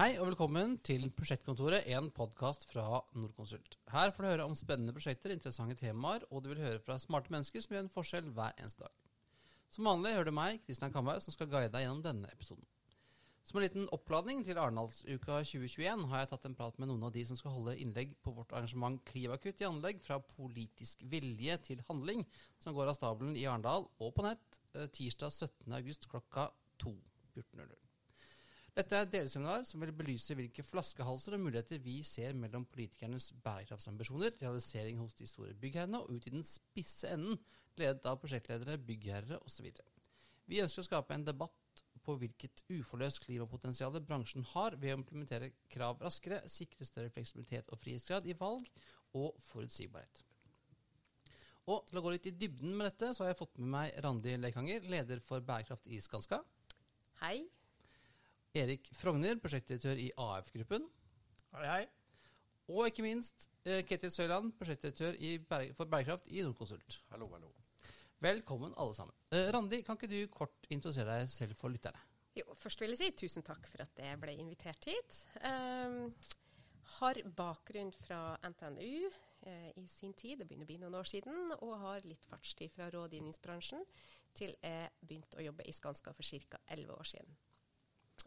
Hei og velkommen til Prosjektkontoret, en podkast fra Norconsult. Her får du høre om spennende prosjekter, interessante temaer, og du vil høre fra smarte mennesker som gjør en forskjell hver eneste dag. Som vanlig hører du meg, Kristian Kamhaug, som skal guide deg gjennom denne episoden. Som en liten oppladning til Arendalsuka 2021 har jeg tatt en prat med noen av de som skal holde innlegg på vårt arrangement Klimakutt i anlegg fra politisk vilje til handling, som går av stabelen i Arendal og på nett eh, tirsdag 17.8 klokka 2. 14.00. Dette er et delseminar som vil belyse hvilke flaskehalser og muligheter vi ser mellom politikernes bærekraftsambisjoner, realisering hos de store byggherrene og ut i den spisse enden, ledet av prosjektledere, byggherrer osv. Vi ønsker å skape en debatt på hvilket uforløst klimapotensial bransjen har ved å implementere krav raskere, sikre større fleksibilitet og frihetsgrad i valg og forutsigbarhet. Og til å gå litt i dybden med dette, så har jeg fått med meg Randi Lekanger, leder for bærekraft i Skanska. Hei. Erik Frogner, prosjektdirektør i AF-gruppen. Hei, hei. Og ikke minst eh, Ketil Søyland, prosjektdirektør i for bærekraft i Nordkonsult. Hallo, hallo. Velkommen, alle sammen. Eh, Randi, kan ikke du kort introdusere deg selv for lytterne? Jo, først vil jeg si tusen takk for at jeg ble invitert hit. Um, har bakgrunn fra NTNU eh, i sin tid, det begynner å bli noen år siden, og har litt fartstid fra rådgivningsbransjen til jeg begynte å jobbe i Skanska for ca. 11 år siden.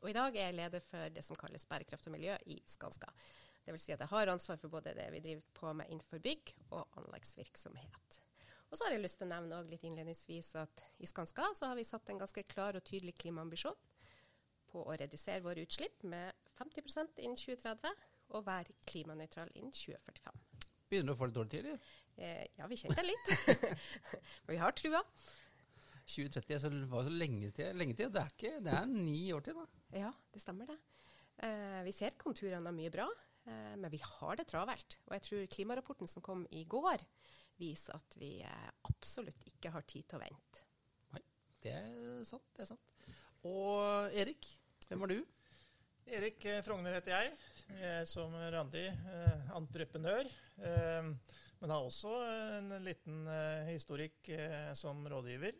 Og I dag er jeg leder for det som kalles bærekraft og miljø i Skanska. Det vil si at jeg har ansvar for både det vi driver på med innenfor bygg og anleggsvirksomhet. Og så har jeg lyst til å nevne litt innledningsvis at i Skanska så har vi satt en ganske klar og tydelig klimaambisjon på å redusere våre utslipp med 50% innen 2030 og være klimanøytral innen 2045. Begynner du å få litt dårlig tid, eller? Eh, ja, vi kjente litt. Men vi har trua. 2030 så var så lenge til. Lenge til. Det, er ikke, det er ni år til, da. Ja, det stemmer det. Eh, vi ser konturene av mye bra, eh, men vi har det travelt. Og jeg tror klimarapporten som kom i går, viser at vi eh, absolutt ikke har tid til å vente. Nei, det er sant. Det er sant. Og Erik, hvem er du? Erik eh, Frogner heter jeg. Jeg er som Randi eh, entreprenør. Eh, men har også en liten eh, historikk eh, som rådgiver.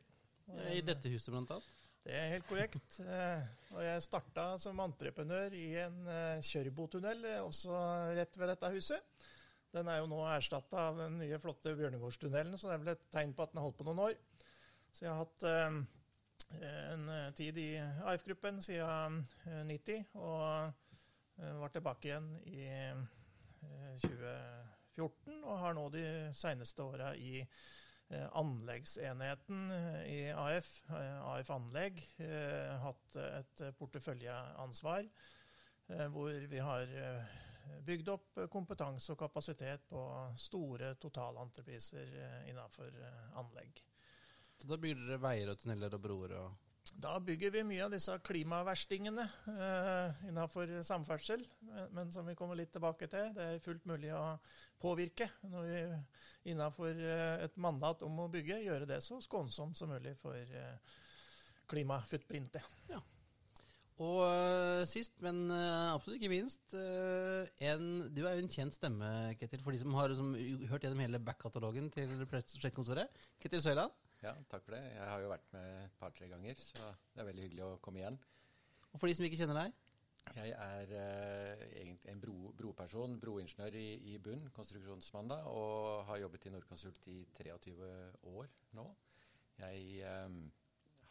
I dette huset, blant annet. Det er helt korrekt. Når og jeg starta som entreprenør i en eh, kjørbotunnel eh, også rett ved dette huset. Den er jo nå erstatta av den nye, flotte Bjørnegårdstunnelen, så det er vel et tegn på at den har holdt på noen år. Så jeg har hatt eh, en tid i AF-gruppen siden 90, og eh, var tilbake igjen i eh, 2014, og har nå de seneste åra i eh, anleggsenheten i AF, eh, AF Anlegg, eh, hatt et porteføljeansvar eh, hvor vi har eh, bygd opp kompetanse og kapasitet på store totalentrepriser eh, innenfor eh, anlegg. Så da bygger dere veier og tunneler og broer og Da bygger vi mye av disse klimaverstingene eh, innenfor samferdsel, men, men som vi kommer litt tilbake til. Det er fullt mulig å påvirke når vi innenfor eh, et mandat om å bygge, gjøre det så skånsomt som mulig for eh, klimafootprintet. Ja. Og øh, sist, men øh, absolutt ikke minst, en, du er jo en kjent stemme, Ketil, for de som har som, hørt gjennom hele back-katalogen til prosjektkontoret. Ketil Søyland. Ja, takk for det. Jeg har jo vært med et par-tre ganger, så det er veldig hyggelig å komme igjen. Og for de som ikke kjenner deg? Jeg er eh, egentlig en bro, broperson, broingeniør i, i bunn, konstruksjonsmann, da, og har jobbet i Nordkonsult i 23 år nå. Jeg eh,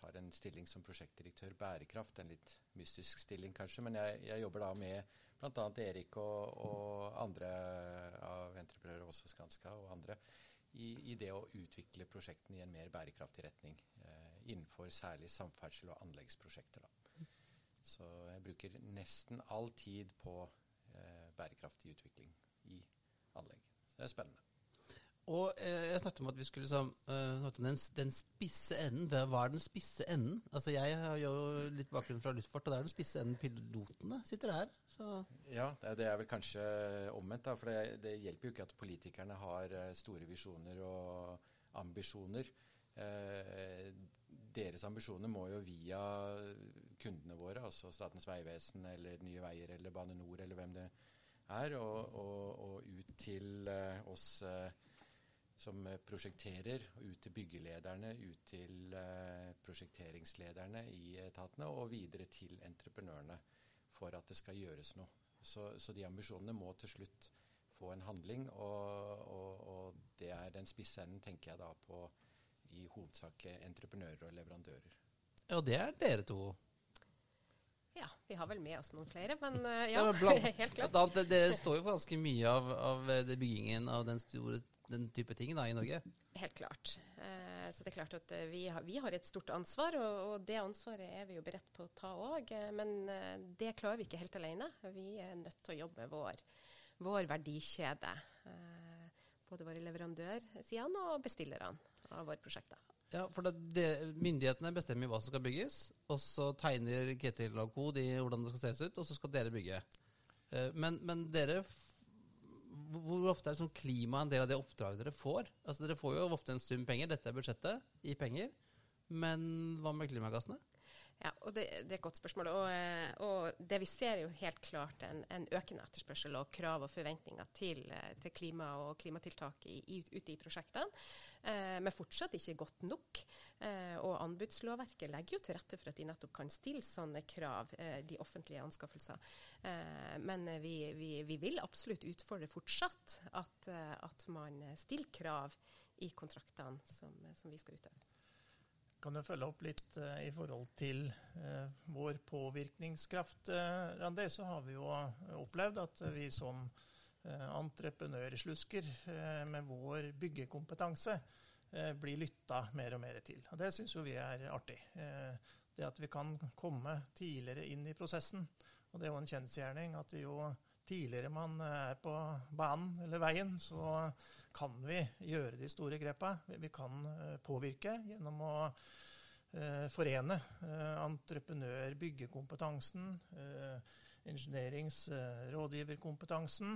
har en stilling som prosjektdirektør bærekraft, en litt mystisk stilling kanskje, men jeg, jeg jobber da med bl.a. Erik og, og andre av entreprenører, også Skanska og andre, i, i, det å utvikle prosjektene i en mer bærekraftig retning. Eh, innenfor særlig samferdsel og anleggsprosjekter. Da. Så jeg bruker nesten all tid på eh, bærekraftig utvikling i anlegg. Så det er spennende. Og eh, jeg snakket om at vi skulle liksom, uh, den, den, spisse enden. Hva er den spisse enden? Altså Jeg har jo litt bakgrunn fra luftfart, og det er den spisse enden pilotene sitter her. Så. Ja, det er vel kanskje omvendt. da, For det, det, hjelper jo ikke at politikerne har store visjoner og ambisjoner. Eh, deres ambisjoner må jo via kundene våre, altså Statens vegvesen eller Nye Veier eller Bane NOR eller hvem det er, og, og, og ut til eh, oss eh, som prosjekterer, ut til byggelederne, ut til eh, prosjekteringslederne i etatene, og videre til entreprenørene. For at det skal gjøres noe. Så, så de ambisjonene må til slutt få en handling, og, og, og det er den spisse enden, tenker jeg da på i hovedsak entreprenører og leverandører. Ja, det er dere to. Ja, vi har vel med oss noen flere, men ja, ja, men blant, helt klart. blant det, det står jo ganske mye av, av det byggingen av den, store, den type ting da, i Norge. Helt klart. Eh, så det er klart at eh, vi har, vi har et stort ansvar, og, det ansvaret er vi jo beredt på å ta òg. Men eh, det klarer vi ikke helt alene. Vi er nødt til å jobbe med vår, vår verdikjede. Eh, både våre leverandørsidene og bestillerne av våre prosjekter. Ja, for det, det, Myndighetene bestemmer hva som skal bygges, og så tegner Ketil og co. hvordan det skal ses ut, og så skal dere bygge. Men, men dere hvor ofte er liksom klima en del av det oppdraget dere får? Altså Dere får jo ofte en sum penger, dette er budsjettet i penger. Men hva med klimagassene? Ja, og det, det, er et godt spørsmål. Og, eh, og, det vi ser er jo helt klart en, en økende etterspørsel og krav og forventninger til, eh, til klima og klimatiltak i, i, ute i prosjektene. Eh, men fortsatt ikke godt nok. Eh, og anbudslovverket legger jo til rette for at de nettopp kan stille sånne krav, eh, de offentlige anskaffelser. Eh, men vi, vi, vi, vil absolutt utfordre fortsatt at, at man stiller krav i kontraktene som, som vi skal utøve kan jo følge opp litt uh, i forhold til uh, vår påvirkningskraft. Uh, Randi, så har vi jo opplevd at vi som entreprenørslusker med vår byggekompetanse blir lytta mer og mer til. Og Det syns vi er artig. det at vi kan komme tidligere inn i prosessen. Og Det er jo en kjensgjerning at vi jo tidligere man er på banen eller veien, så kan vi gjøre de store grepa. Vi kan eh, påvirke gjennom å eh, forene eh, entreprenør-, byggekompetansen, ingenieringsrådgiverkompetansen,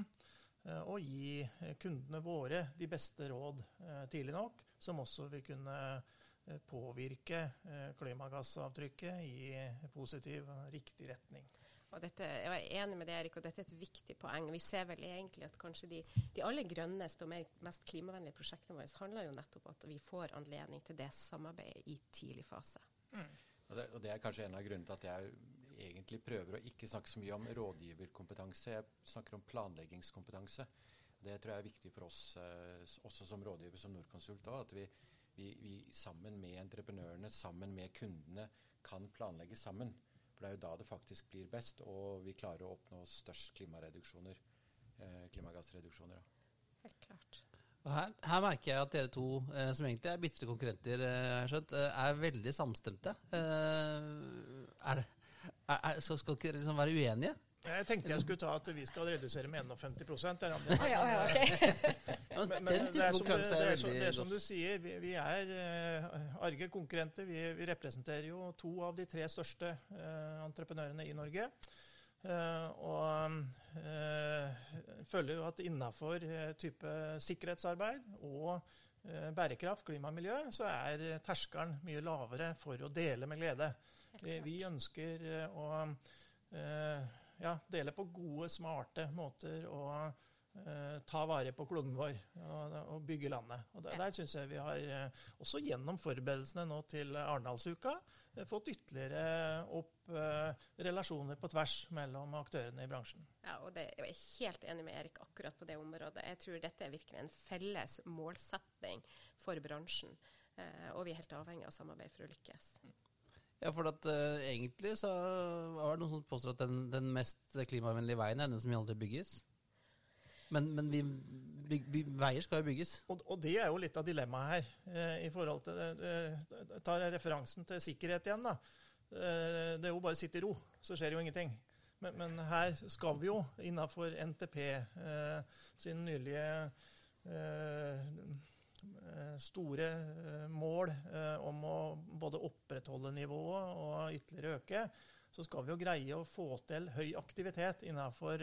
og gi kundene våre de beste råd tidlig nok, som også vil kunne påvirke klimagassavtrykket i positiv og riktig retning. Og dette, jeg er enig med det, Erik, og dette er et viktig poeng. Vi ser vel egentlig at kanskje de, de aller grønneste og mer, mest klimavennlige prosjektene våre handler jo nettopp om at vi får anledning til det samarbeidet i tidlig fase. Mm. Og, det, og, det, er kanskje en av grunnene til at jeg egentlig prøver å ikke snakke så mye om rådgiverkompetanse. Jeg snakker om planleggingskompetanse. Det tror jeg er viktig for oss eh, også som rådgiver, som Norconsult òg. At vi, vi, vi sammen med entreprenørene, sammen med kundene, kan planlegge sammen. For det er jo da det faktisk blir best, og vi klarer å oppnå størst klimareduksjoner, eh, klimagassreduksjoner. Da. Helt klart. Her, her, merker jeg at dere to, eh, som egentlig er bitre konkurrenter, eh, skjønt, eh, er veldig samstemte. Eh, er, er, er, så skal dere liksom være uenige? Jeg tenkte jeg skulle ta at vi skal redusere med 51 der, oh, ja, ja, okay. men, men det, er som, det, er som, det er som du sier, vi, vi er uh, arge konkurrenter. Vi, vi, representerer jo to av de tre største uh, entreprenørene i Norge. Uh, og føler jo at innafor type sikkerhetsarbeid og bærekraft, klima og miljø, så er terskelen mye lavere for å dele med glede. Vi, vi ønsker å ja, dele på gode, smarte måter å eh, ta vare på kloden vår og, og bygge landet. Og Der, der syns jeg vi har, eh, også gjennom forberedelsene nå til Arendalsuka, eh, fått ytterligere opp eh, relasjoner på tvers mellom aktørene i bransjen. Ja, og det, Jeg er helt enig med Erik akkurat på det området. Jeg tror dette er virkelig en felles målsetting for bransjen. Eh, og vi er helt avhengig av samarbeid for å lykkes. Mm. Ja, for at uh, egentlig så var det noen som påstår at den, den, mest klimavennlige veien er den som aldri bygges. Men, men vi, byg, by, veier skal jo bygges. Og, og, det er jo litt av dilemmaet her. Eh, i forhold til det, det, tar jeg referansen til sikkerhet igjen. da. Eh, det er jo bare å sitte i ro, så skjer jo ingenting. Men, men her skal vi jo innafor NTP eh, sin nylige eh, Eh, store eh, mål eh, om å både opprettholde nivået og ytterligere øke, så skal vi jo greie å få til høy aktivitet innenfor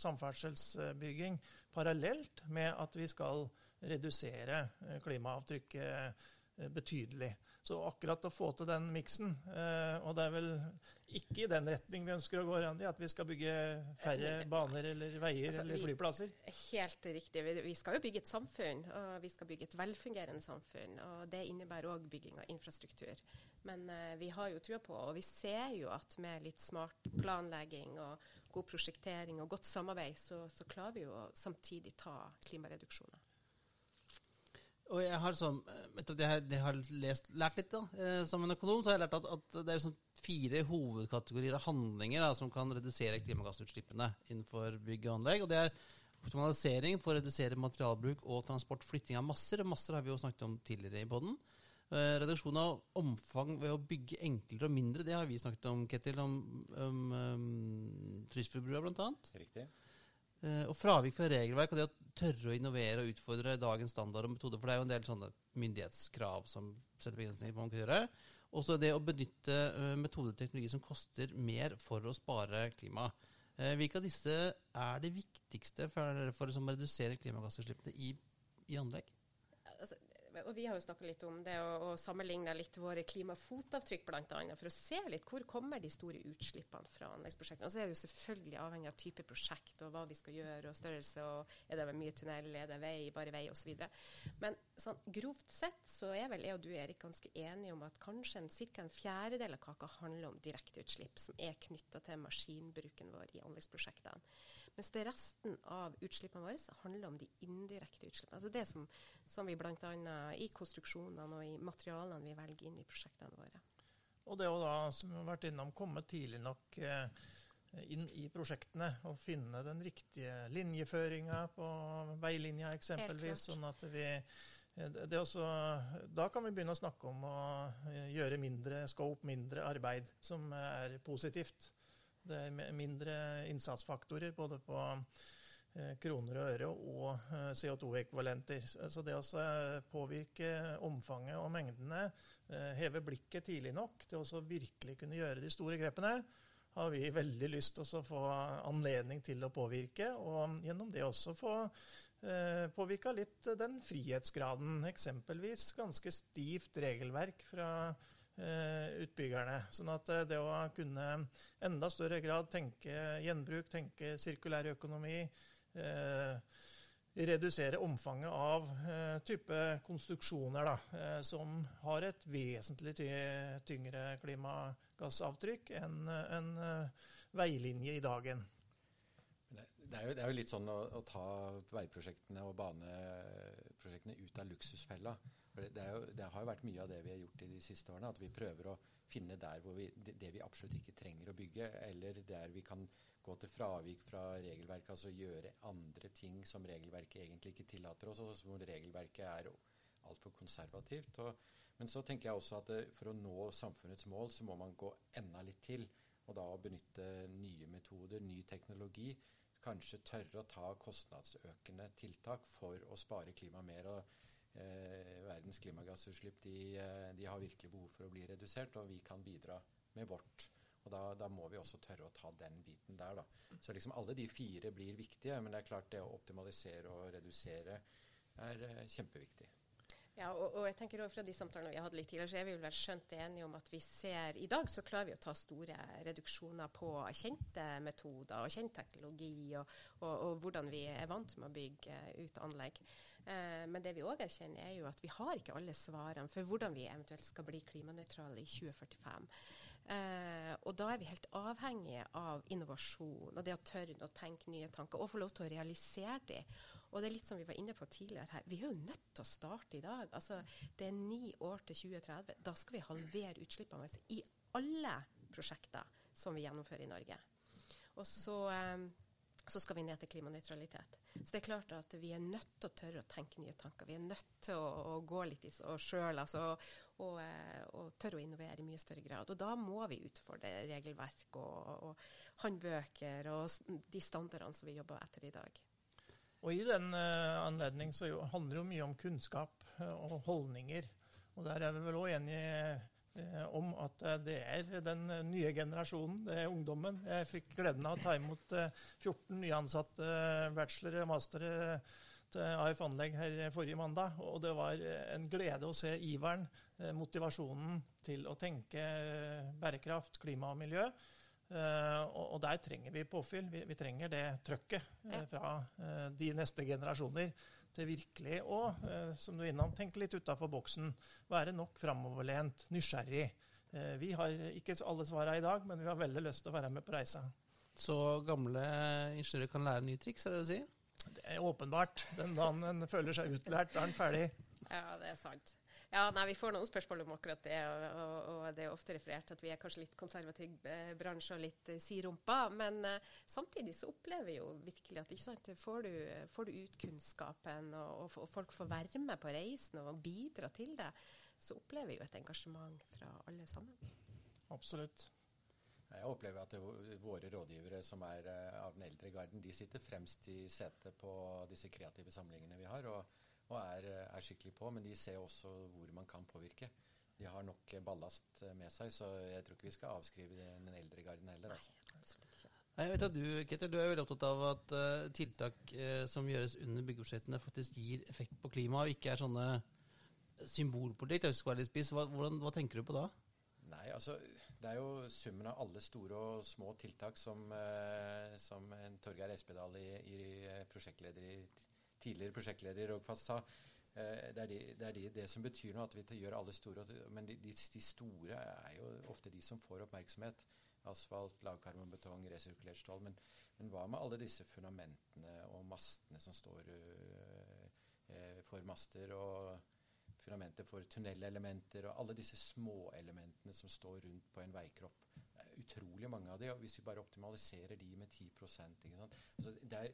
samferdselsbygging parallelt med at vi skal redusere klimaavtrykket eh, betydelig. Så akkurat å få til den miksen eh, Og det er vel ikke i den retning vi ønsker å gå, Randi, at vi skal bygge færre baner eller veier Altså, eller vi- flyplasser. Helt riktig. Vi, skal jo bygge et samfunn, og vi skal bygge et velfungerende samfunn. og Det innebærer òg bygging av infrastruktur. Men eh, vi har jo trua på, og vi ser jo at med litt smart planlegging og god prosjektering og godt samarbeid, så, så klarer vi jo samtidig ta klimareduksjoner. Og jeg har sånn, etter at jeg har, jeg har lest, lært litt da, eh, som en økonom, så har jeg lært at, at det er sånn fire hovedkategorier av handlinger da, som kan redusere klimagassutslippene innenfor bygg og anlegg. Og det er optimalisering for å redusere materialbruk og transport, flytting av masser. Masser har vi jo snakket om tidligere i podden. Eh, reduksjon av omfang ved å bygge enklere og mindre, det har vi snakket om, Ketil, om, om um, Tysfjordbrua blant annet. Riktig. Eh, og fravik fra regelverk og det å tørre å innovere og utfordre dagens standard og metode, For det er jo en del sånne myndighetskrav som setter begrensninger på hva man kan gjøre. Også det å benytte metodeteknologi metoder og teknologi som koster mer for å spare klima. Eh, hvilke av disse er det viktigste for, for å redusere klimagassutslippene i, i anlegg? Og Vi har jo snakka litt om det å, sammenligne litt våre klimafotavtrykk bl.a. for å se litt hvor kommer de store utslippene fra anleggsprosjektene. Og så er det jo selvfølgelig avhengig av type prosjekt og hva vi skal gjøre og størrelse. og Er det mye tunnel, er det vei, bare vei osv. Men sånn, grovt sett så er vel jeg og du Erik ganske enige om at kanskje en, ca. en fjerdedel av kaka handler om direkteutslipp som er knytta til maskinbruken vår i anleggsprosjektene. Mens det resten av utslippene våre handler om de indirekte utslippene. Altså det som, som vi bl.a. i konstruksjonene og i materialene vi velger inn i prosjektene våre. Og det å da, som vi har vært innom, komme tidlig nok eh, inn i prosjektene og finne den riktige linjeføringa på veilinja eksempelvis. sånn at vi eh, det også, Da kan vi begynne å snakke om å eh, gjøre mindre scope, mindre arbeid, som er positivt. Det er mindre innsatsfaktorer både på eh, kroner og øre og eh, CO2-ekvivalenter. Så det å eh, påvirke omfanget og mengdene, heve blikket tidlig nok til å virkelig kunne gjøre de store grepene, har vi veldig lyst til å få anledning til å påvirke, og gjennom det også få eh, påvirka litt den frihetsgraden. Eksempelvis ganske stivt regelverk fra utbyggerne. Sånn at eh, det å kunne enda større grad tenke gjenbruk, tenke sirkulær økonomi, eh, redusere omfanget av eh, type konstruksjoner da, eh, som har et vesentlig tyngre klimagassavtrykk enn en, eh, veilinje i dagen. Det, er jo, det er jo litt sånn å, å ta veiprosjektene og baneprosjektene ut av luksusfella. For det, jo, det har jo vært mye av det vi har gjort i de siste årene. At vi prøver å finne der hvor vi, det, vi absolutt ikke trenger å bygge, eller der vi kan gå til fravik fra regelverket, altså gjøre andre ting som regelverket egentlig ikke tillater oss, og hvor regelverket er altfor konservativt. Og, men så tenker jeg også at det, for å nå samfunnets mål, så må man gå enda litt til. Og da benytte nye metoder, ny teknologi. Kanskje tørre å ta kostnadsøkende tiltak for å spare klima mer. og eh, Verdens klimagassutslipp de, eh, de har virkelig behov for å bli redusert, og vi kan bidra med vårt. Og da, da må vi også tørre å ta den biten der, da. Så liksom alle de fire blir viktige, men det er klart det å optimalisere og redusere er eh, kjempeviktig. Ja, og, og jeg tenker også Fra de samtalene vi hadde litt tidligere, så er vi vel skjønt enige om at vi ser I dag så klarer vi å ta store reduksjoner på kjente metoder og kjent teknologi, og, og, og hvordan vi er vant med å bygge ut anlegg. Eh, men det vi òg erkjenner, er jo at vi har ikke alle svarene for hvordan vi eventuelt skal bli klimanøytrale i 2045. Eh, og da er vi helt avhengige av innovasjon og det å tørre å tenke nye tanker og få lov til å realisere de. Og det er litt som vi var inne på tidligere her, vi er jo nødt til å starte i dag. Altså, det er ni år til 2030. Da skal vi halvere utslippene våre i alle prosjekter som vi gjennomfører i Norge. Og så, eh, så skal vi ned til klimanøytralitet. Så det er klart at vi er nødt til å tørre å tenke nye tanker. Vi er nødt til å, å gå litt i oss sjøl altså, og, eh, og, tørre å innovere i mye større grad. Og da må vi utfordre regelverk og, og håndbøker og de standardene som vi jobber etter i dag. Og i den uh, anledning så handler det jo mye om kunnskap eh, og holdninger. Og der er vi vel òg enige om at eh, det er den eh, nye generasjonen, det er ungdommen. Jeg fikk gleden av å ta imot eh, 14 nyansatte eh, bachelor og mastere til AF Anlegg her forrige mandag. Og det var en glede å se iveren, motivasjonen til å tenke bærekraft, klima og miljø. Og der trenger vi påfyll. Vi trenger det trøkket fra de neste generasjoner til virkelig å, som du er innom, tenke litt utafor boksen. Være nok framoverlent, nysgjerrig. Vi har ikke alle svarene i dag, men vi har veldig lyst til å være med på reisa. Så gamle ingeniører kan lære nye triks, er det det du sier? Det er åpenbart. Den dagen en føler seg utlært, da er en ferdig. Ja, det er sant. Ja, nei, Vi får noen spørsmål om akkurat det, og, og, det er ofte referert at vi er kanskje litt konservativ eh, bransje og litt eh, sidrumpa. Men eh, samtidig så opplever vi jo virkelig at ikke sant, får, du, får du ut kunnskapen, og, og, folk får være med på reisen og bidra til det, så opplever vi jo et engasjement fra alle sammen. Absolutt. Jeg opplever at det, våre rådgivere som er uh, av den eldre garden, de sitter fremst i setet på disse kreative samlingene vi har, og, og er, er, skikkelig på. Men de ser også hvor man kan påvirke. De har nok ballast med seg, så jeg tror ikke vi skal avskrive den eldre garden heller. Altså. Jeg vet at Du Ketil, du er veldig opptatt av at uh, tiltak uh, som gjøres under byggebudsjettene, faktisk gir effekt på klimaet, og ikke er sånne symbolpolitikk. Hvordan, hva tenker du på da? Nei, altså det er jo summen av alle store og små tiltak som, uh, som Torgeir Espedal, i, i prosjektleder i, tidligere prosjektleder i Rogfast, sa. Eh, det er, de, det, er de, det, som betyr noe, at vi gjør alle store. Men de, de, store er jo ofte de som får oppmerksomhet. Asfalt, lavkarbonbetong, resirkulert stål. Men, men, hva med alle disse fundamentene og mastene som står uh, for master? og fundamentet for tunnelelementer og alle disse småelementene som står rundt på en veikropp. Utrolig mange av de, og hvis vi bare optimaliserer de med 10 ikke sant? Altså, Det er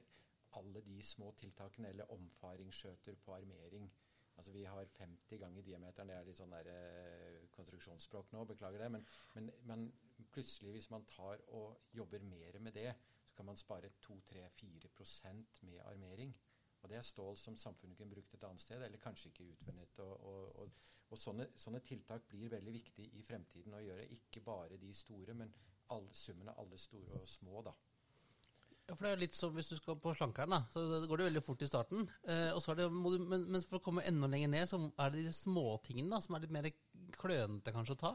alle de små tiltakene, eller omfaringsskjøter på armering. Altså Vi har 50 ganger diameteren. Det er litt sånn der, eh, konstruksjonsspråk nå, beklager det. Men, men, men, plutselig, hvis man tar og jobber mer med det, så kan man spare 2-3-4% med armering. Og det er stål som samfunnet kunne brukt et annet sted, eller kanskje ikke utvunnet. Og, og, og, og sånne, sånne, tiltak blir veldig viktig i fremtiden å gjøre. Ikke bare de store, men all, summen av alle store og små, da. Ja, for det er litt som hvis du skal på slankeren, da. Så går det veldig fort i starten. Eh, det, men, men, for å komme enda lenger ned, så er det de småtingene som er litt mer klønete kanskje å ta?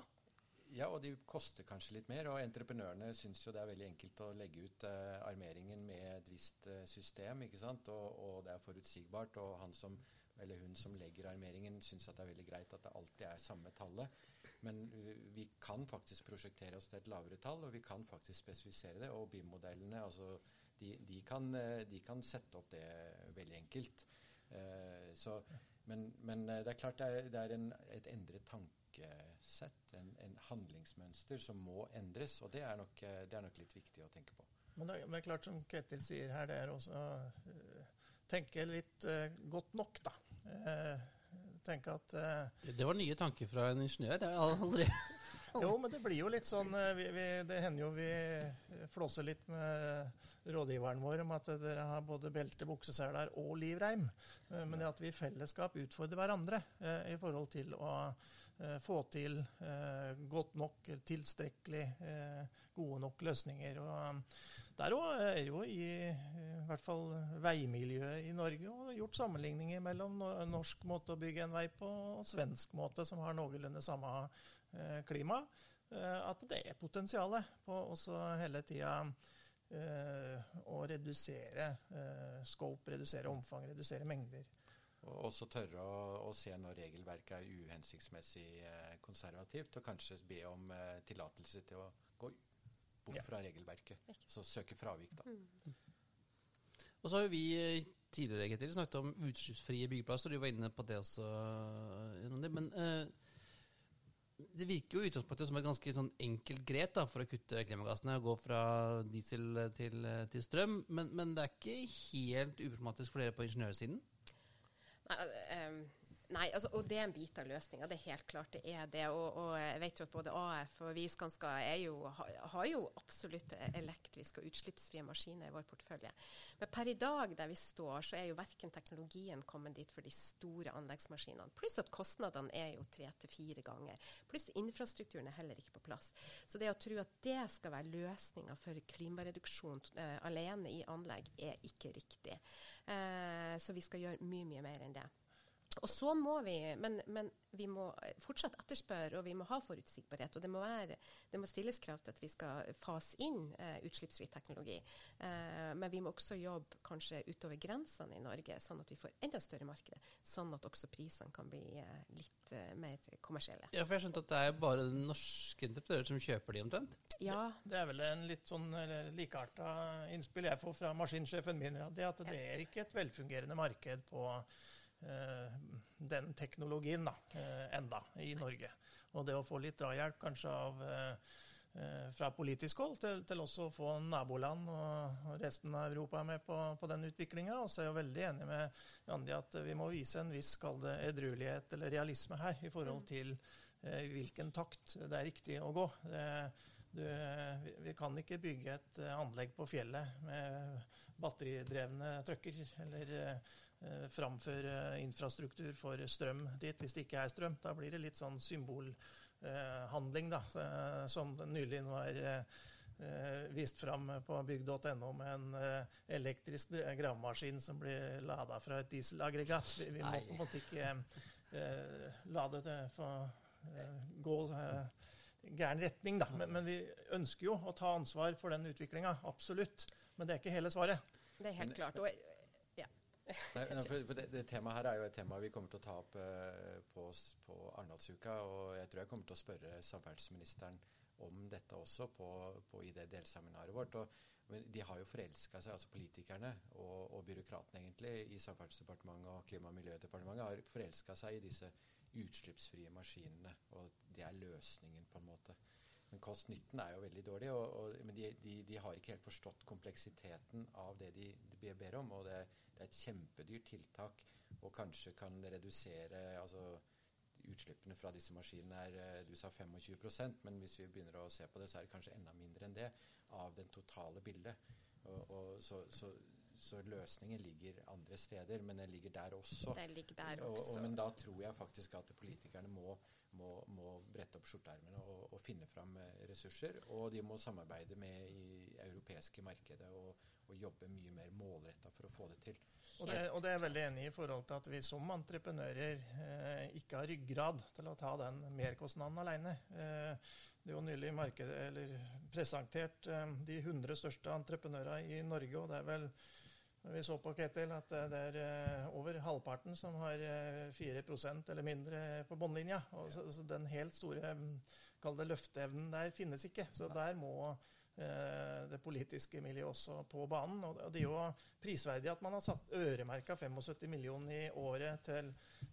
Ja, og de koster kanskje litt mer. Og entreprenørene syns jo det er veldig enkelt å legge ut eh, armeringen med et visst eh, system, ikke sant. Og, og, det er forutsigbart. Og han som, eller hun som legger armeringen, syns at det er veldig greit at det alltid er samme tallet. Men uh, vi kan faktisk prosjektere oss til et lavere tall, og vi kan faktisk spesifisere det. Og BIM-modellene, altså, de, de, kan, de, kan, sette opp det veldig enkelt. Så, men, men, det er klart det er, det er en, et endret tankesett, en, en, handlingsmønster, som må endres. Og det er, nok, eh, det er nok litt viktig å tenke på. Men det, er klart, som Ketil sier her, det er også å uh, tenke litt uh, godt nok, da. Uh, tenke at det, det, var nye tanker fra en ingeniør. Det har aldri Jo, men det blir jo litt sånn vi, vi, Det hender jo vi flåser litt med rådgiveren vår om at dere har både belte, bukseseler og livreim. Men det at vi i fellesskap utfordrer hverandre i forhold til å Eh, få til eh, godt nok, tilstrekkelig eh, gode nok løsninger. Og der òg er jo i, i hvert fall veimiljøet i Norge og gjort sammenligninger mellom norsk måte å bygge en vei på og svensk måte, som har noenlunde samme klima. At det er potensial på også hele tida å redusere scope, redusere omfang, redusere mengder. Og også tørre å, å, se når regelverket er uhensiktsmessig eh, konservativt, og kanskje be om eh, tillatelse til å gå bort ja. fra regelverket. Så søke fravik, da. Mm. Og så har vi eh, tidligere Ketil, snakket om utslippsfrie byggeplasser. Du var inne på det også. Men eh, det virker jo i utgangspunktet som et ganske sånn enkelt grep da, for å kutte klimagassene. og gå fra diesel til, til strøm. Men, men, det er ikke helt uproblematisk for dere på ingeniørsiden? Nei, um, Nei, altså, og det er en bit av løsninga. Det er helt klart det er det. Og, og jeg vet jo at både AF og vi i Skanska jo, har jo absolutt elektriske og utslippsfrie maskiner i vår portefølje. Men per i dag der vi står, så er jo verken teknologien kommet dit for de store anleggsmaskinene. Pluss at kostnadene er jo tre til fire ganger. Pluss infrastrukturen er heller ikke på plass. Så det å tro at det skal være løsninga for klimareduksjon uh, alene i anlegg, er ikke riktig. Uh, så vi skal gjøre mye, mye mer enn det. Og så må vi, men, men, vi må fortsatt etterspørre, og vi må ha forutsigbarhet. Og det må, være, det må stilles krav til at vi skal fase inn eh, utslippsfri teknologi. Eh, men vi må også jobbe kanskje utover grensene i Norge, sånn at vi får enda større markeder. Sånn at også prisene kan bli eh, litt eh, mer kommersielle. Ja, for jeg skjønte at det er bare norske entreprenører som kjøper de omtrent? Ja. Det, det er vel en litt sånn likearta innspill jeg får fra maskinsjefen min. Det at det er ikke et velfungerende marked på den teknologien da, eh, enda i Norge. Og det å få litt drahjelp kanskje av eh, fra politisk hold til, til også å få naboland og resten av Europa med på, på den utviklinga. Og så er jeg veldig enig med Randi at vi må vise en viss edruelighet eller realisme her i forhold mm. til eh, hvilken takt det er riktig å gå. Det, du, vi kan ikke bygge et anlegg på fjellet med batteridrevne trucker eller Eh, framføre infrastruktur for strøm dit hvis det ikke er strøm. Da blir det litt sånn symbolhandling, da, eh, som nylig nå er eh, vist fram på bygg.no med en elektrisk gravemaskin som blir lada fra et dieselaggregat. Vi, vi må på en måte ikke eh, la det få gå gæren retning, da. Men, men, vi ønsker jo å ta ansvar for den utviklinga, absolutt. Men det er ikke hele svaret. Det er helt klart. Og Nei, for det, det, temaet her er jo et tema vi kommer til å ta opp uh, på, på Arendalsuka. Og jeg tror jeg kommer til å spørre samferdselsministeren om dette også på, på, i det delseminaret vårt. Og, de har jo forelska seg, altså politikerne og, og byråkratene egentlig i Samferdselsdepartementet og Klima- og miljødepartementet har forelska seg i disse utslippsfrie maskinene. Og det er løsningen, på en måte. Men kost-nytten er jo veldig dårlig. Og, og, men de, de, de, har ikke helt forstått kompleksiteten av det de, de ber om. og det det er et kjempedyrt tiltak og kanskje kan redusere altså, Utslippene fra disse maskinene er eh, du sa 25% men hvis vi begynner å se på det, så er det kanskje enda mindre enn det av den totale bildet. Og, og så, så, så, løsningen ligger andre steder, men den ligger der også. Ligger der også. Og, men da tror jeg faktisk at politikerne må, må, må brette opp skjorteermene og, og, finne fram eh, ressurser. Og de må samarbeide med i europeiske markedet og, og jobbe mye mer målretta for å få det til. Og det, og det, er jeg veldig enig i forhold til at vi som entreprenører eh, ikke har ryggrad til å ta den merkostnaden alene. Eh, det er jo nylig marked, presentert eh, de 100 største entreprenørene i Norge. og det er vel vi så på Ketil at det er eh, over halvparten som har 4 eh, eller mindre på båndlinja. Så, så den helt store det løfteevnen der finnes ikke. Så der må det politiske miljøet også på banen. Og det er jo prisverdig at man har satt øremerka 75 millioner i året til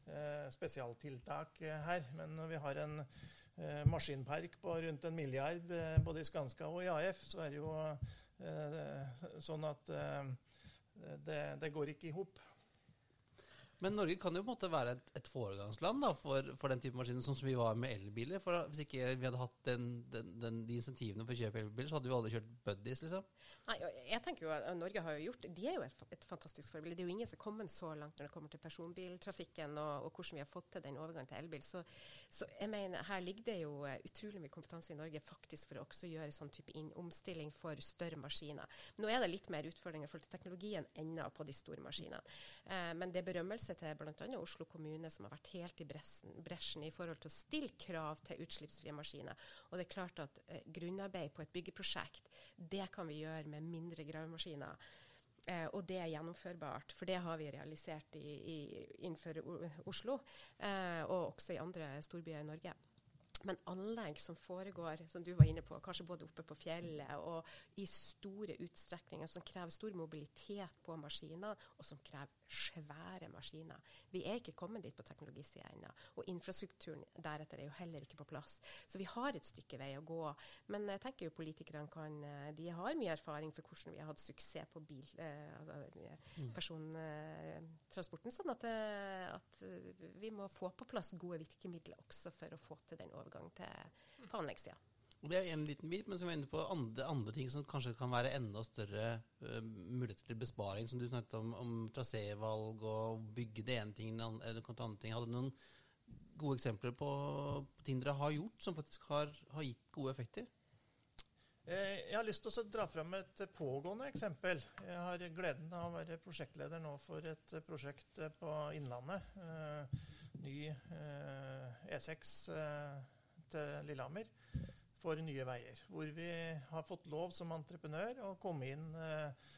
eh, spesialtiltak her. Men når vi har en eh, maskinpark på rundt en milliard både i Skanska og i AF, så er det jo sånn at det, det går ikke i hop. Men Norge kan jo på en måte være et, et foregangsland da, for, for, den type maskiner, sånn som vi var med elbiler. For Hvis ikke vi hadde hatt den, den, den, de insentivene for å kjøpe elbiler, så hadde vi aldri kjørt buddies. liksom. Nei, jeg tenker jo at Norge har jo gjort, De er jo et, et fantastisk forbilde. Det er jo ingen som har kommet så langt når det kommer til personbiltrafikken og, og hvordan vi har fått til den overgangen til elbil. Så, så, jeg mener, her ligger det jo uh, utrolig mye kompetanse i Norge faktisk for å også gjøre sånn type inn, omstilling for større maskiner. Nå er det litt mer utfordringer i forhold til teknologien ennå på de store maskinene. Eh, men det er berømmelse til bl.a. Oslo kommune, som har vært helt i bresjen, i forhold til å stille krav til utslippsfrie maskiner. Og det er klart at eh, grunnarbeid på et byggeprosjekt, det kan vi gjøre med mindre gravemaskiner. Eh, og det er gjennomførbart, for det har vi realisert i, i, innenfor Oslo, eh, og også i andre storbyer i Norge. Men anlegg som foregår, som du var inne på, kanskje både oppe på fjellet og i store utstrekninger, som krever stor mobilitet på maskiner, og som krever svære maskiner. Vi er ikke kommet dit på teknologisida ennå. Og infrastrukturen deretter er jo heller ikke på plass. Så vi har et stykke vei å gå. Men jeg tenker jo politikerne kan eh, De har mye erfaring for hvordan vi har hatt suksess på bil, eh, altså, mm. persontransporten. Sånn at, eh, at, vi må få på plass gode virkemidler også for å få til den overgangen til på anleggssida. Det er en liten bit, men som er inne på andre, andre, ting som kanskje kan være enda større uh, muligheter til besparing, som du snakket om, om trasévalg og bygge det ene ting eller noe ting. Hadde du noen gode eksempler på, på ting dere har gjort som faktisk har, har gitt gode effekter? Eh, jeg har lyst til å dra fram et pågående eksempel. Jeg har gleden av å være prosjektleder nå for et prosjekt på Innlandet. Eh, ny E6 til Lillehammer for Nye Veier. Hvor vi har fått lov som entreprenør å komme inn eh,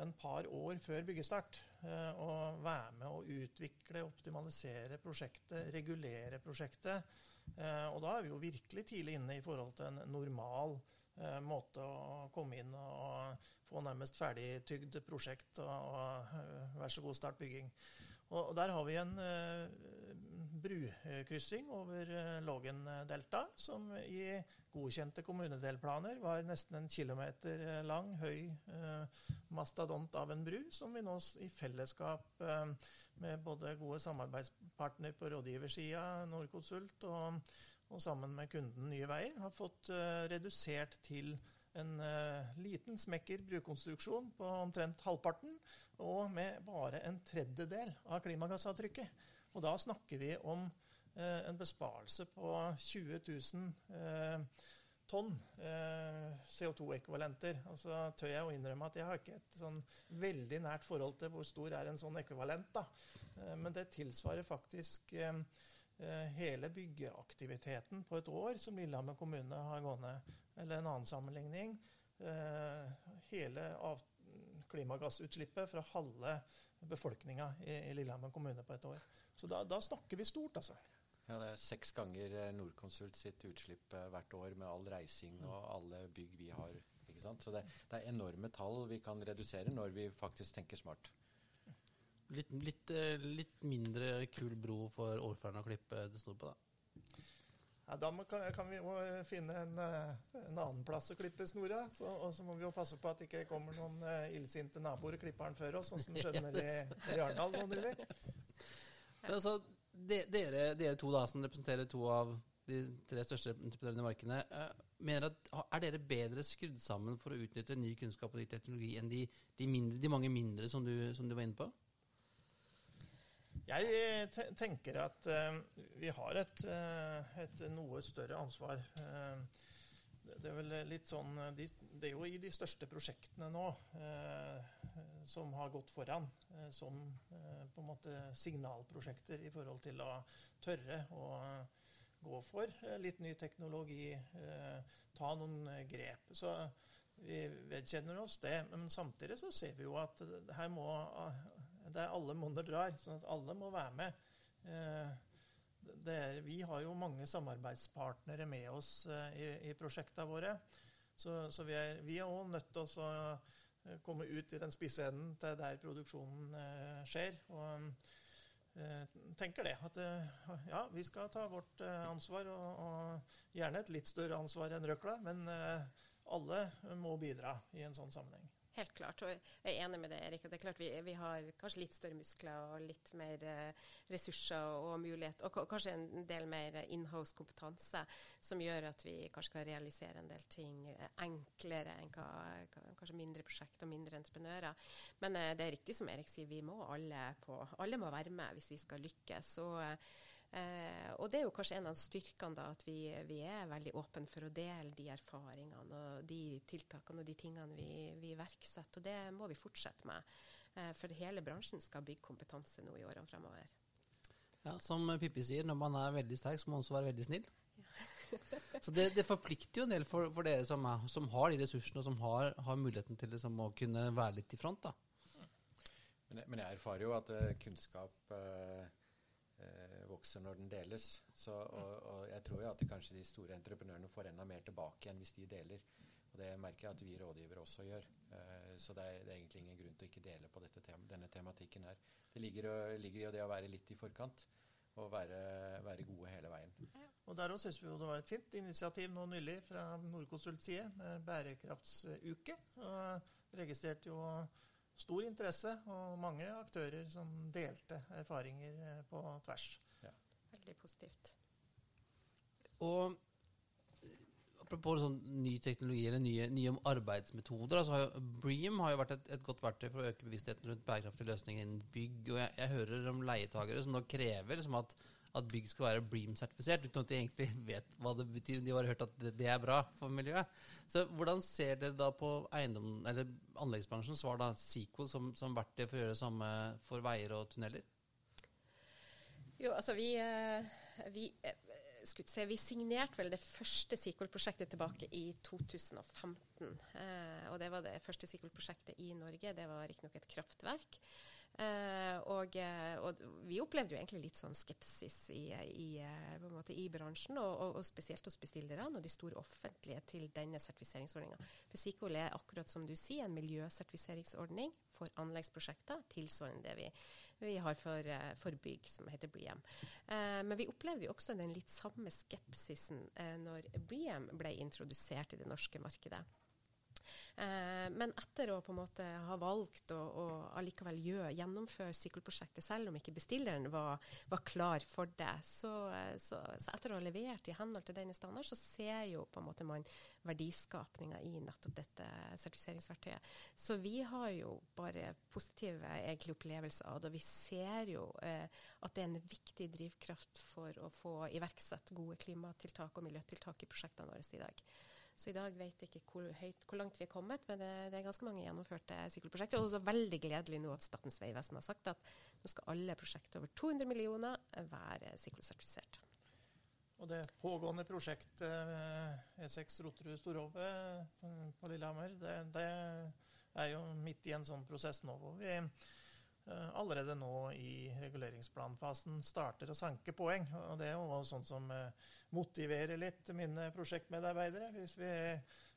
en par år før byggestart eh, og være med å utvikle, optimalisere prosjektet, regulere prosjektet. Eh, og da er vi jo virkelig tidlig inne i forhold til en normal måte å komme inn og få nærmest ferdigtygd prosjekt og, og vær så god, start bygging. Og Der har vi en brukryssing over Lågendeltaet, Lågendelta, som i godkjente kommunedelplaner var nesten en kilometer eh, lang, høy mastadont mastodont av en bru, som vi nå i fellesskap med både gode samarbeidspartner på rådgiversida, Nordkonsult, og, og, sammen med kunden Nye Veier, har fått redusert til en uh, liten smekker brukonstruksjon på omtrent halvparten, og med bare en tredjedel av klimagassavtrykket. Og da snakker vi om eh, en besparelse på 20 000 eh, tonn eh, CO2-ekvivalenter. Altså tør jeg å innrømme at jeg har ikke et sånn veldig nært forhold til hvor stor er en sånn ekvivalent. da. Eh, men det tilsvarer faktisk eh, eh, hele byggeaktiviteten på et år som Lillehammer kommune har gående. Eller en annen sammenligning. hele klimagassutslippet fra halve befolkninga i Lillehammer kommune på et år. Så da, da snakker vi stort, altså. Ja, Det er seks ganger eh, Nordkonsult sitt utslipp eh, hvert år med all reising og alle bygg vi har. ikke sant? Så det, det, er enorme tall vi kan redusere når vi faktisk tenker smart. Litt, litt, eh, litt mindre kul bro for ordføreren å klippe det står på, da. Ja, da må, kan, kan, vi jo finne en, en, annen plass å klippe snora. Så, og så må vi jo passe på at det ikke kommer noen illsinte naboer og klipper den før oss, sånn som skjedde nede i, i Arendal nå nylig. Altså, de, dere, dere, to da, som representerer to av de tre største entreprenørene i markedene, uh, mener at er dere bedre skrudd sammen for å utnytte ny kunnskap og ny teknologi enn de, de, mindre, de mange mindre som du, som du, var inne på? Jeg tenker at uh, vi har et, uh, et, noe større ansvar. det er vel litt sånn de, Det er jo i de største prosjektene nå som har gått foran eh, som eh, på en måte signalprosjekter i forhold til å tørre å gå for eh, litt ny teknologi, ta noen grep. Så vi vedkjenner oss det. Men samtidig så ser vi jo at her må det er alle monner drar, sånn at alle må være med. Er, vi har jo mange samarbeidspartnere med oss i, i prosjektene våre. Så, så vi er òg nødt til å Eh, komme ut i den spisse enden til der produksjonen eh, skjer. Og eh, tenker det. At ja, vi skal ta vårt ansvar, og, og gjerne et litt større ansvar enn røkla, men alle må bidra i en sånn sammenheng. Helt klart. Og jeg er enig med deg, Erik. Det er klart vi, vi, har kanskje litt større muskler og litt mer eh, ressurser og mulighet, og kanskje en del mer inhouse kompetanse som gjør at vi kanskje kan realisere en del ting eh, enklere enn hva, kanskje mindre prosjekt og mindre entreprenører. Men eh, det er riktig som Erik sier, vi må alle på Alle må være med hvis vi skal lykkes. Og Eh, og det er jo kanskje en av styrkene, da, at vi, vi, er veldig åpne for å dele de erfaringene og de tiltakene og de tingene vi, vi iverksetter. Og det må vi fortsette med. Eh, for hele bransjen skal bygge kompetanse nå i årene fremover. Ja, som Pippi sier, når man er veldig sterk, så må man også være veldig snill. så det, det, forplikter jo en del for, for dere som, er, som, har de ressursene og som har, har muligheten til liksom, å kunne være litt i front. da. Men, men jeg erfarer jo at uh, kunnskap eh, vokser når den deles. Så, og, og, jeg tror jo at kanskje de store entreprenørene får enda mer tilbake igjen hvis de deler. Og Det merker jeg at vi rådgivere også gjør. Eh, så det er, det er, egentlig ingen grunn til å ikke dele på tema, denne tematikken her. det ligger, ligger, i det å være litt i forkant og være, være gode hele veien. Og Der syns vi det var et fint initiativ nå nylig fra Nordkonsults side med bærekraftsuke. Og registrerte jo stor interesse og mange aktører som delte erfaringer på tvers. Veldig positivt. Og apropos sånn ny teknologi eller nye, nye arbeidsmetoder. Altså Bream har jo vært et, et, godt verktøy for å øke bevisstheten rundt bærekraftige løsninger innen bygg. og Jeg, jeg hører om leietagere som nå krever liksom at, at, bygg skal være Bream-sertifisert, uten at de egentlig vet hva det betyr. De har hørt at det, det, er bra for miljøet. Så Hvordan ser dere da på eiendom, eller anleggsbransjen svar da Sequel som, som verktøy for å gjøre det samme for veier og tunneler? Jo, altså vi, eh, vi eh, se, vi signerte vel det første SQL-prosjektet tilbake i 2015. Eh, og det var det første SQL-prosjektet i Norge. Det var riktignok et kraftverk. Og, og, vi opplevde jo egentlig litt sånn skepsis i, i, måte, i bransjen, og, og, og, spesielt hos bestillerne og de store offentlige til denne sertifiseringsordninga. For SIKOL er akkurat som du sier en miljøsertifiseringsordning for anleggsprosjekter, tilsvarende det vi, vi har for, for, bygg, som heter BREEAM. Eh, men vi opplevde jo også den litt samme skepsisen eh, når BREEAM ble introdusert i det norske markedet. Eh, men etter å på en måte ha valgt å, å allikevel gjennomføre sykkelprosjektet, selv om ikke bestilleren var, var klar for det, så, så, så, etter å ha levert i henhold til denne standard, så ser jo på en måte man verdiskapninga i nettopp dette sertifiseringsverktøyet. Så vi har jo bare positive egentlig opplevelser av det. Og vi ser jo eh, at det er en viktig drivkraft for å få iverksatt gode klimatiltak og miljøtiltak i prosjektene våre i dag. Så i dag vet jeg ikke hvor, høyt, hvor langt vi er kommet, men det, det er ganske mange gjennomførte sykkelprosjekter. Og også veldig gledelig nå at Statens vegvesen har sagt at nå skal alle prosjekter over 200 millioner være sykkelsertifisert. Og det pågående prosjektet eh, E6 Roterud-Storhove på Lillehammer, det, det, er jo midt i en sånn prosess nå hvor vi Eh, allerede nå i reguleringsplanfasen starter å sanke poeng. og Det er jo sånn som eh, motiverer litt mine prosjektmedarbeidere. Hvis vi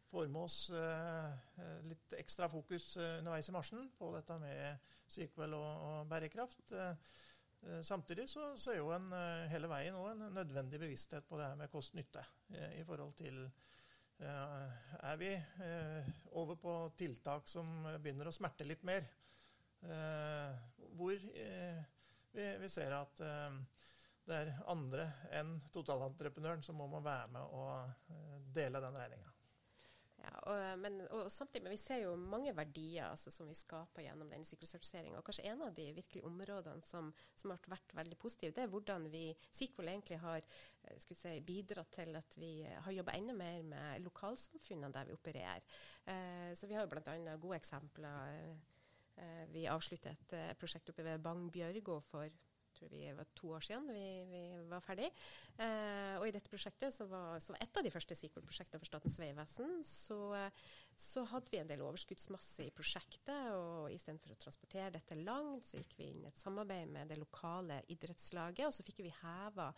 får med oss eh, litt ekstra fokus underveis i marsjen på dette med sirkel og bærekraft. Samtidig så, så er jo en, hele veien òg en nødvendig bevissthet på det her med kost-nytte. I forhold til Er vi over på tiltak som begynner å smerte litt mer? Eh, hvor eh, vi, ser at eh, det er andre enn totalentreprenøren som må være med og dele den regninga. Ja, og, men, og samtidig, men vi ser jo mange verdier altså, som vi skaper gjennom denne sikkerhetssertifiseringa. Og kanskje en av de virkelige områdene som, som, har vært veldig positive, det er hvordan vi Sequel egentlig har si, bidratt til at vi har jobba enda mer med lokalsamfunnene der vi opererer. Eh, så vi har jo bl.a. gode eksempler. Eh, vi avsluttet et eh, prosjekt oppe ved Bang Bjørgo for tror vi var to år siden vi, vi var ferdig. Eh, og i dette prosjektet, som var, som et av de første Sequel-prosjektene for Statens vegvesen, så, så, hadde vi en del overskuddsmasse i prosjektet. Og istedenfor å transportere dette langt, så gikk vi inn i et samarbeid med det lokale idrettslaget. Og så fikk vi heva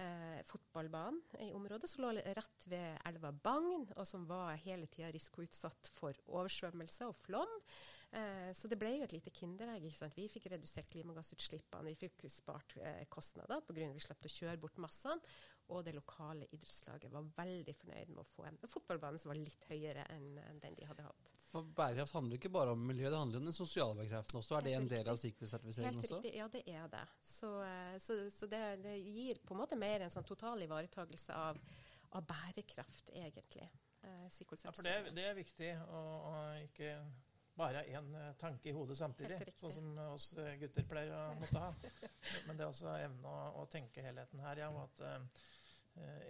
eh, fotballbanen i området som lå rett ved elva Bagn, og som var hele tida risikoutsatt for oversvømmelse og flom. Eh, så det ble jo et lite kinderegg. Vi fikk redusert klimagassutslippene, vi fikk spart eh, kostnader pga. at vi slapp å kjøre bort massene. Og det lokale idrettslaget var veldig fornøyd med å få en fotballbane som var litt høyere enn den de hadde hatt. For Bærekraft handler ikke bare om miljø, det handler om den sosiale bærekraften også. Er det en del av sikkerhetssertifiseringen også? Helt Riktig, ja det er det. Så, eh, så, så det, det, gir på en måte mer en sånn total ivaretakelse av, av bærekraft, egentlig. Eh, ja, for det, det, er viktig å, å ikke bare én eh, tanke i hodet samtidig, sånn som oss eh, gutter pleier å måtte ha. Men det er også evne å, å tenke helheten her, ja, og at uh,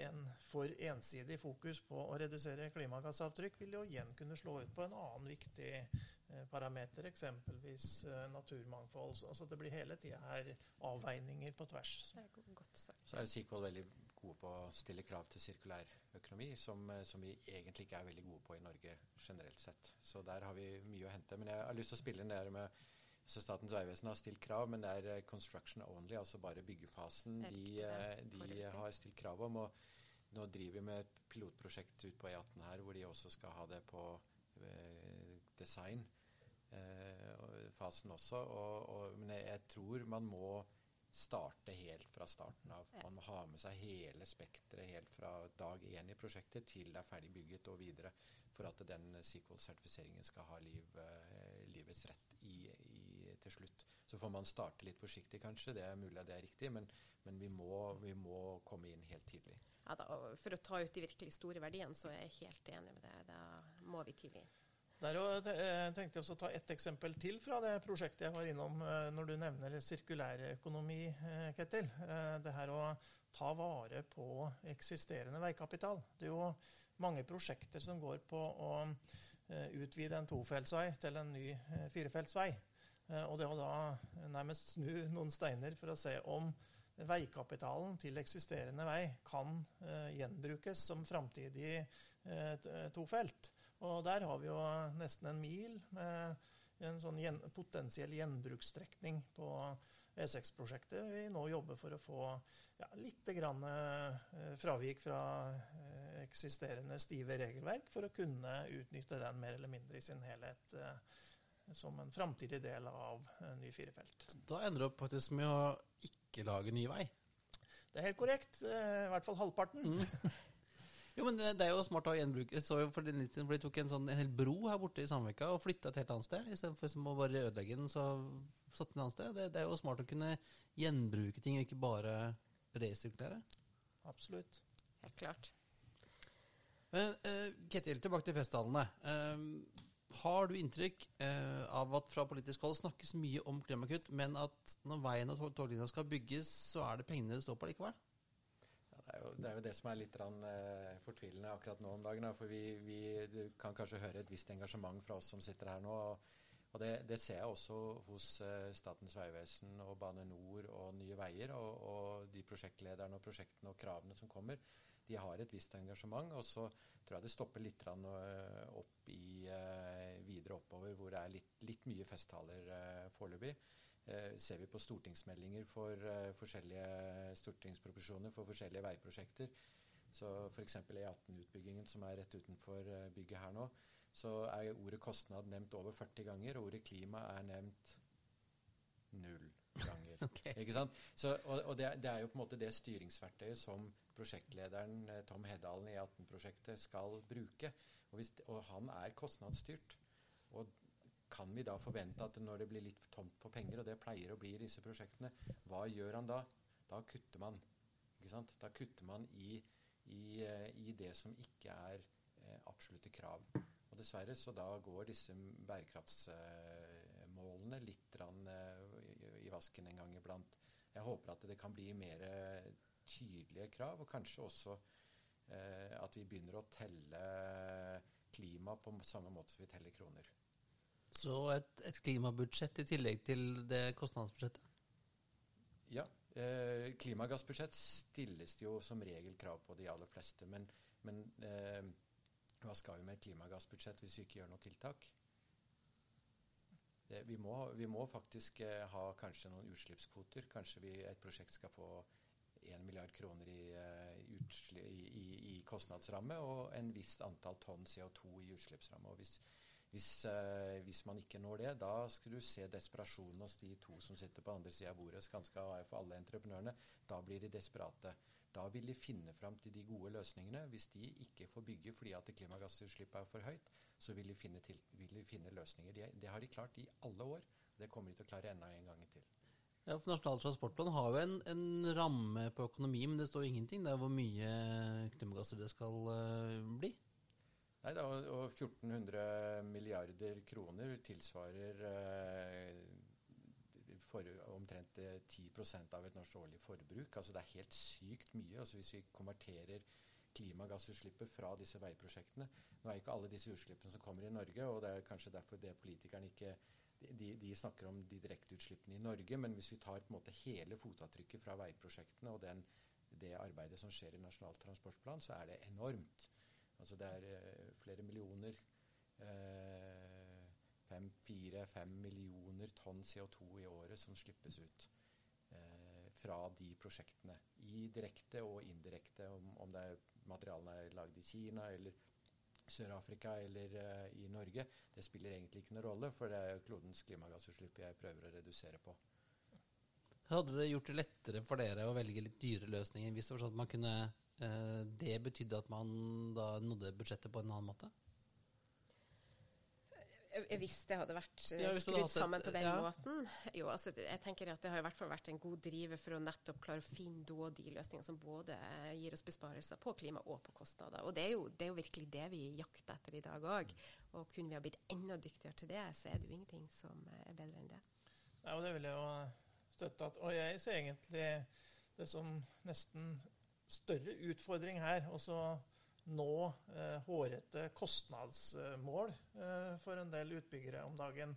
en for ensidig fokus på å redusere klimagassavtrykk vil jo igjen kunne slå ut på en annen viktig uh, parameter, eksempelvis uh, naturmangfold. Altså det blir hele tida her avveininger på tvers. Det er godt sagt. Så er jo Sikvold veldig gode på å stille krav til sirkulær økonomi, som, eh, som, vi egentlig ikke er veldig gode på i Norge generelt sett. Så der har vi mye å hente. Men jeg har lyst til å spille ned med så Statens vegvesen har stilt krav, men det er eh, construction only, altså bare byggefasen de, eh, de har stilt krav om. og Nå driver vi med et pilotprosjekt ut på E18 her, hvor de også skal ha det på eh, design. eh, fasen også. Og, og, men jeg, tror man må starte helt fra starten av. Man må ha med seg hele spekteret helt fra dag én i prosjektet til det er ferdig bygget og videre, for at den SQL-sertifiseringen skal ha liv, eh, livets rett i, i, til slutt. Så får man starte litt forsiktig, kanskje. Det er mulig at det er riktig, men, men vi, må, vi, må, komme inn helt tidlig. Ja, da, for å ta ut de virkelig store verdiene, så er jeg helt enig med det. Da må vi tidlig inn. Der jeg tenkte jeg å ta ett eksempel til fra det prosjektet jeg var innom eh, når du nevner sirkulærøkonomi, eh, Ketil. Eh, det her å ta vare på eksisterende veikapital. Det er jo mange prosjekter som går på å utvide en tofeltsvei til en ny firefeltsvei. Og det å da nærmest snu noen steiner for å se om veikapitalen til eksisterende vei kan gjenbrukes som framtidig tofelt. Og der har vi jo nesten en mil med en sånn gjen, potensiell gjenbruksstrekning på E6-prosjektet. Vi nå jobber for å få ja, litt grann, eh, fravik fra eh, eksisterende stive regelverk for å kunne utnytte den mer eller mindre i sin helhet eh, som en framtidig del av eh, ny firefelt. Da ender det opp faktisk med å ikke lage ny vei? Det er helt korrekt. Eh, I hvert fall halvparten. Mm. Jo, men det, det, er jo smart å gjenbruke. Så for, den, for de tok en, sånn, en hel bro her borte i Sandvika og flytta et helt annet sted. Istedenfor å bare ødelegge den, så satt den et annet sted. Det, det, er jo smart å kunne gjenbruke ting, og ikke bare resirkulere. Absolutt. Helt klart. Men uh, Ketil, tilbake til festtalene. Uh, har du inntrykk uh, av at fra politisk hold snakkes mye om klimakutt, men at når veien og toglinja skal bygges, så er det pengene det står på likevel? Det, er jo, det, er jo, det som er litt uh, fortvilende akkurat nå om dagen. For vi, vi, kan kanskje høre et visst engasjement fra oss som sitter her nå. Og, det, det, ser jeg også hos uh, Statens vegvesen og Bane Nor og Nye Veier. Og, og, de prosjektlederne og prosjektene og kravene som kommer. De har et visst engasjement. Og så tror jeg det stopper litt uh, opp i, videre oppover, hvor det er litt, litt mye festtaler foreløpig. Eh, ser vi på stortingsmeldinger for uh, forskjellige stortingsproposisjoner for forskjellige veiprosjekter, så f.eks. E18-utbyggingen som er rett utenfor uh, bygget her nå, så er ordet kostnad nevnt over 40 ganger, og ordet klima er nevnt null ganger. okay. Ikke sant? Så, og, og det, det, er jo på en måte det styringsverktøyet som prosjektlederen Tom Heddalen i E18-prosjektet skal bruke. Og, hvis, og han er kostnadsstyrt. Og kan vi da forvente at når det blir litt tomt for penger, og det pleier å bli i disse prosjektene, hva gjør han da? Da kutter man. Ikke sant? Da kutter man i, i, eh, i, det som ikke er eh, absolutte krav. Og dessverre så da går disse bærekraftsmålene litt eh, i, vasken en gang iblant. Jeg håper at det kan bli mer tydelige krav, og kanskje også at vi begynner å telle klima på samme måte som vi teller kroner. Så et, et, klimabudsjett i tillegg til det kostnadsbudsjettet? Ja. Eh, klimagassbudsjett stilles jo som regel krav på de aller fleste. Men, men eh, hva skal vi med et klimagassbudsjett hvis vi ikke gjør noe tiltak? Det, vi, må, vi, må, faktisk eh, ha kanskje noen utslippskvoter. Kanskje vi, et prosjekt skal få 1 milliard kroner i, uh, i, i, i, kostnadsramme og en visst antall tonn CO2 i utslippsramme. Og hvis, hvis, eh, hvis, man ikke når det, da skal du se desperasjonen hos de to som sitter på andre sida av bordet. Skanska AF og alle entreprenørene. Da blir de desperate. Da vil de finne fram til de gode løsningene. Hvis de ikke får bygge fordi at klimagassutslippet er for høyt, så vil de finne, til, vil de finne løsninger. Det, det har de klart i alle år. Det kommer de til å klare enda en gang til. Ja, for Nasjonal transportplan har jo en, en, ramme på økonomi, men det står ingenting der hvor mye klimagasser det skal uh, bli. Nei, da, og 1400 milliarder kroner tilsvarer eh, for, omtrent 10 eh, av et norsk årlig forbruk. Altså Det er helt sykt mye. Altså Hvis vi konverterer klimagassutslippet fra disse veiprosjektene Nå er ikke alle disse utslippene som kommer i Norge, og det er kanskje derfor det politikerne ikke de, de snakker om de direkteutslippene i Norge, men hvis vi tar på en måte hele fotavtrykket fra veiprosjektene og den, det arbeidet som skjer i Nasjonal transportplan, så er det enormt. Altså det er uh, flere millioner Fire-fem uh, millioner tonn CO2 i året som slippes ut uh, fra de prosjektene. I direkte og indirekte, om, om det er materialene er lagd i Kina eller Sør-Afrika eller uh, i Norge, det spiller egentlig ikke noen rolle, for det er klodens klimagassutslipp jeg prøver å redusere på. Hadde det gjort det lettere for dere å velge litt dyre løsninger hvis det var sånn at man kunne Det betydde at man da nådde budsjettet på en annen måte? Hvis det hadde vært skrudd sammen på den ja. måten? Jo, altså, jeg tenker at det har i hvert fall vært en god driver for å nettopp klare å finne da de løsningene som både gir oss besparelser på klima og på kostnader. Og det er jo, det er jo virkelig det vi jakter etter i dag òg. Og kunne vi ha blitt enda dyktigere til det, så er det jo ingenting som er bedre enn det. Ja, og det vil jeg jo støtte. At, og jeg ser egentlig det som nesten større utfordring her. også nå eh, hårete kostnadsmål eh, for en del utbyggere om dagen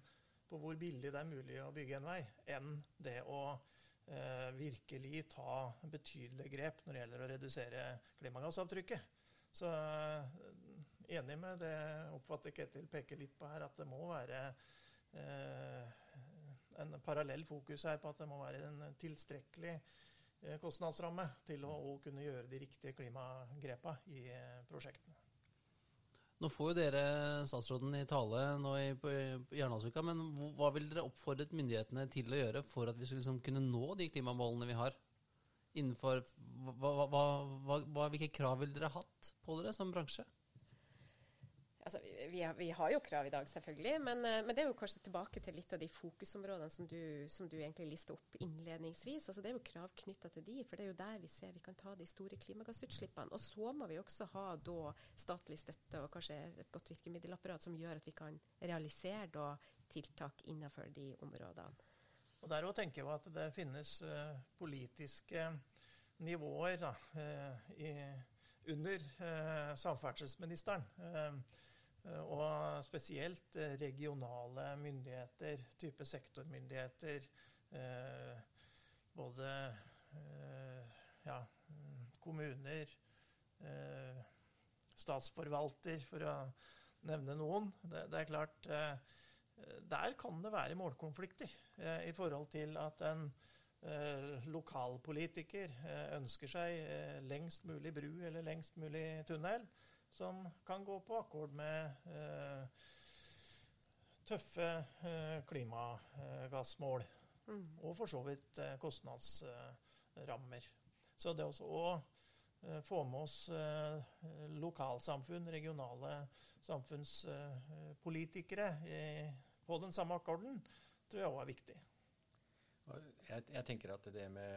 på hvor billig det er mulig å bygge en vei, enn det å eh, virkelig ta betydelige grep når det gjelder å redusere klimagassavtrykket. Så eh, enig med det oppfatter Ketil peker litt på her, at det må være eh, en parallell fokus her på at det må være en tilstrekkelig kostnadsramme til å, kunne gjøre de riktige klimagrepene i eh, prosjektene. Nå får jo dere statsråden i tale nå i, i men hva vil dere oppfordret myndighetene til å gjøre for at vi skal liksom kunne nå de klimamålene vi har? Innenfor, hva, hva, hva, hvilke krav vil dere hatt på dere som bransje? Altså, vi, vi, har, jo krav i dag, selvfølgelig. Men, eh, men, det er jo kanskje tilbake til litt av de fokusområdene som du, som du egentlig lister opp innledningsvis. Altså, det er jo krav knytta til de, for det er jo der vi ser vi kan ta de store klimagassutslippene. Og så må vi også ha da statlig støtte og kanskje et godt virkemiddelapparat som gjør at vi kan realisere da tiltak innenfor de områdene. Og Der òg tenker jeg at det finnes uh, politiske nivåer da, uh, i, under eh, samferdselsministeren. Eh, og spesielt eh, regionale myndigheter, type sektormyndigheter. Eh, både ja, kommuner, statsforvalter, for å nevne noen. Det, det er klart Der kan det være målkonflikter i forhold til at en lokalpolitiker ønsker seg lengst mulig bru eller lengst mulig tunnel som kan gå på akkord med eh, tøffe eh, klimagassmål. Mm. Og for så vidt eh, kostnadsrammer. Så det også å eh, få med oss eh, lokalsamfunn, regionale samfunnspolitikere på den samme akkorden, tror jeg òg er viktig. Jeg, jeg tenker at det med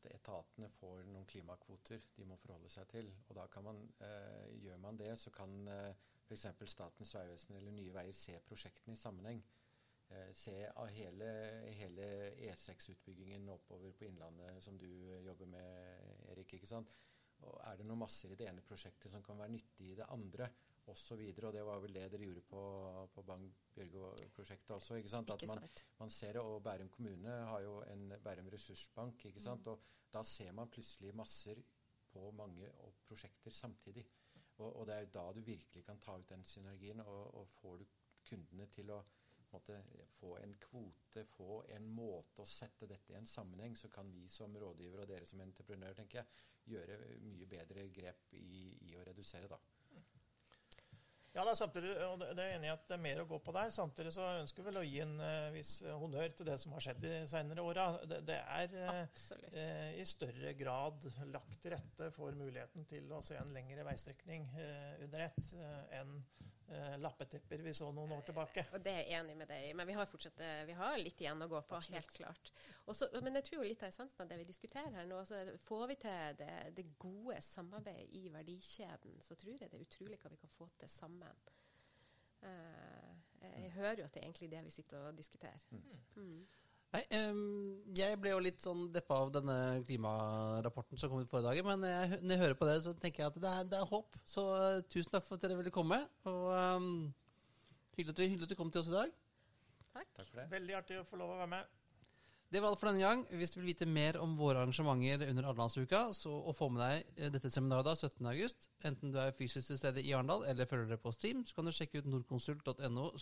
at etatene får noen klimakvoter de må forholde seg til. Og da kan man, eh, Gjør man det, så kan eh, f.eks. Statens vegvesen eller Nye Veier se prosjektene i sammenheng. Eh, se av hele, hele E6-utbyggingen oppover på Innlandet som du jobber med, Erik. ikke sant? Og Er det noen masser i det ene prosjektet som kan være nyttig i det andre? Osv. Og, og det var vel det dere gjorde på, på Bang-Bjørgo-prosjektet også. ikke sant? At man, man, ser det, og Bærum kommune har jo en Bærum ressursbank. ikke sant? Mm. Og da ser man plutselig masser på mange prosjekter samtidig. Og, og, det er jo da du virkelig kan ta ut den synergien, og, og får du kundene til å måtte, få en kvote, få en måte å sette dette i en sammenheng, så kan vi som rådgiver og dere som entreprenør tenker jeg, gjøre mye bedre grep i, i å redusere. da. Ja, da, samtidig, og det er enig i at det er mer å gå på der. Samtidig så ønsker vi vel å gi en uh, viss honnør til det som har skjedd de senere åra. Det, det, er uh, i større grad lagt til rette for muligheten til å se en lengre veistrekning uh, under ett enn eh, lappetepper vi så noen år tilbake. Og Det er jeg enig med deg i, men vi har fortsatt eh, vi har litt igjen å gå på, Absolutt. helt klart. Også, men jeg tror jo litt av essensen av det vi diskuterer her nå, så får vi til det, det, gode samarbeidet i verdikjeden, så tror jeg det er utrolig hva vi kan få til sammen. Uh, jeg hører jo at det er egentlig det vi sitter og diskuterer. Mm. Nei, um, jeg ble jo litt sånn deppa av denne klimarapporten som kom ut forrige dag. Men jeg, når jeg hører på dere, så tenker jeg at det er, det er håp. Så uh, tusen takk for at dere ville komme. Og um, hyggelig, at dere, hyggelig at dere kom til oss i dag. Takk. takk for det. Veldig artig å få lov å være med. Det var alt for denne gang. Hvis du vil vite mer om våre arrangementer under Arendalsuka, og få med deg eh, dette seminaret da, 17.8, enten du er fysisk til stede i Arendal eller følger det på stream, så kan du sjekke ut nordkonsult.no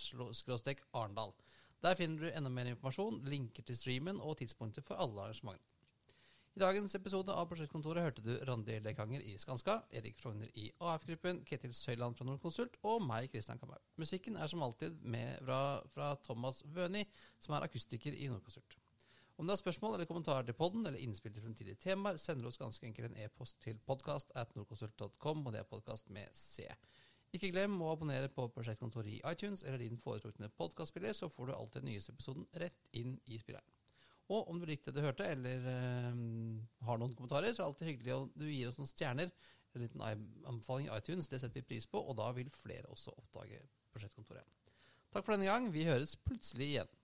Arendal. Der finner du enda mer informasjon, linker til streamen og tidspunkter for alle arrangementene. I dagens episode av Prosjektkontoret hørte du Randi Lekanger i Skanska, Erik Frogner i AF-gruppen, Ketil Søyland fra Nordkonsult og meg, Kristian Kamhaug. Musikken er som alltid med fra, fra Thomas Wøni, som er akustiker i Nordkonsult. Om du har spørsmål eller kommentarer til podden eller innspill til fremtidige temaer, sender du oss ganske enkelt en e-post til podkast at nordkonsult.com, og det er podkast med C. Ikke glem å abonnere på Prosjektkontoret i iTunes eller din foretrukne podkastspiller, så får du alltid den nyeste episoden rett inn i spilleren. Og om du likte det du hørte, eller øh, har noen kommentarer, så er det alltid hyggelig om du gir oss noen stjerner. En liten anbefaling i iTunes, det setter vi pris på, og da vil flere også oppdage Prosjektkontoret. Takk for denne gang. Vi høres plutselig igjen.